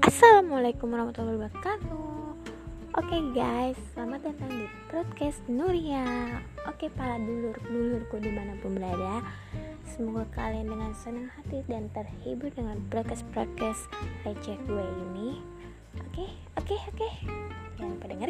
Assalamualaikum warahmatullahi wabarakatuh. Oke guys, selamat datang di podcast Nuria. Oke para dulur-dulurku di mana pun berada Semoga kalian dengan senang hati dan terhibur dengan podcast-podcast receh gue ini. Oke, oke, oke. Jangan pendengar.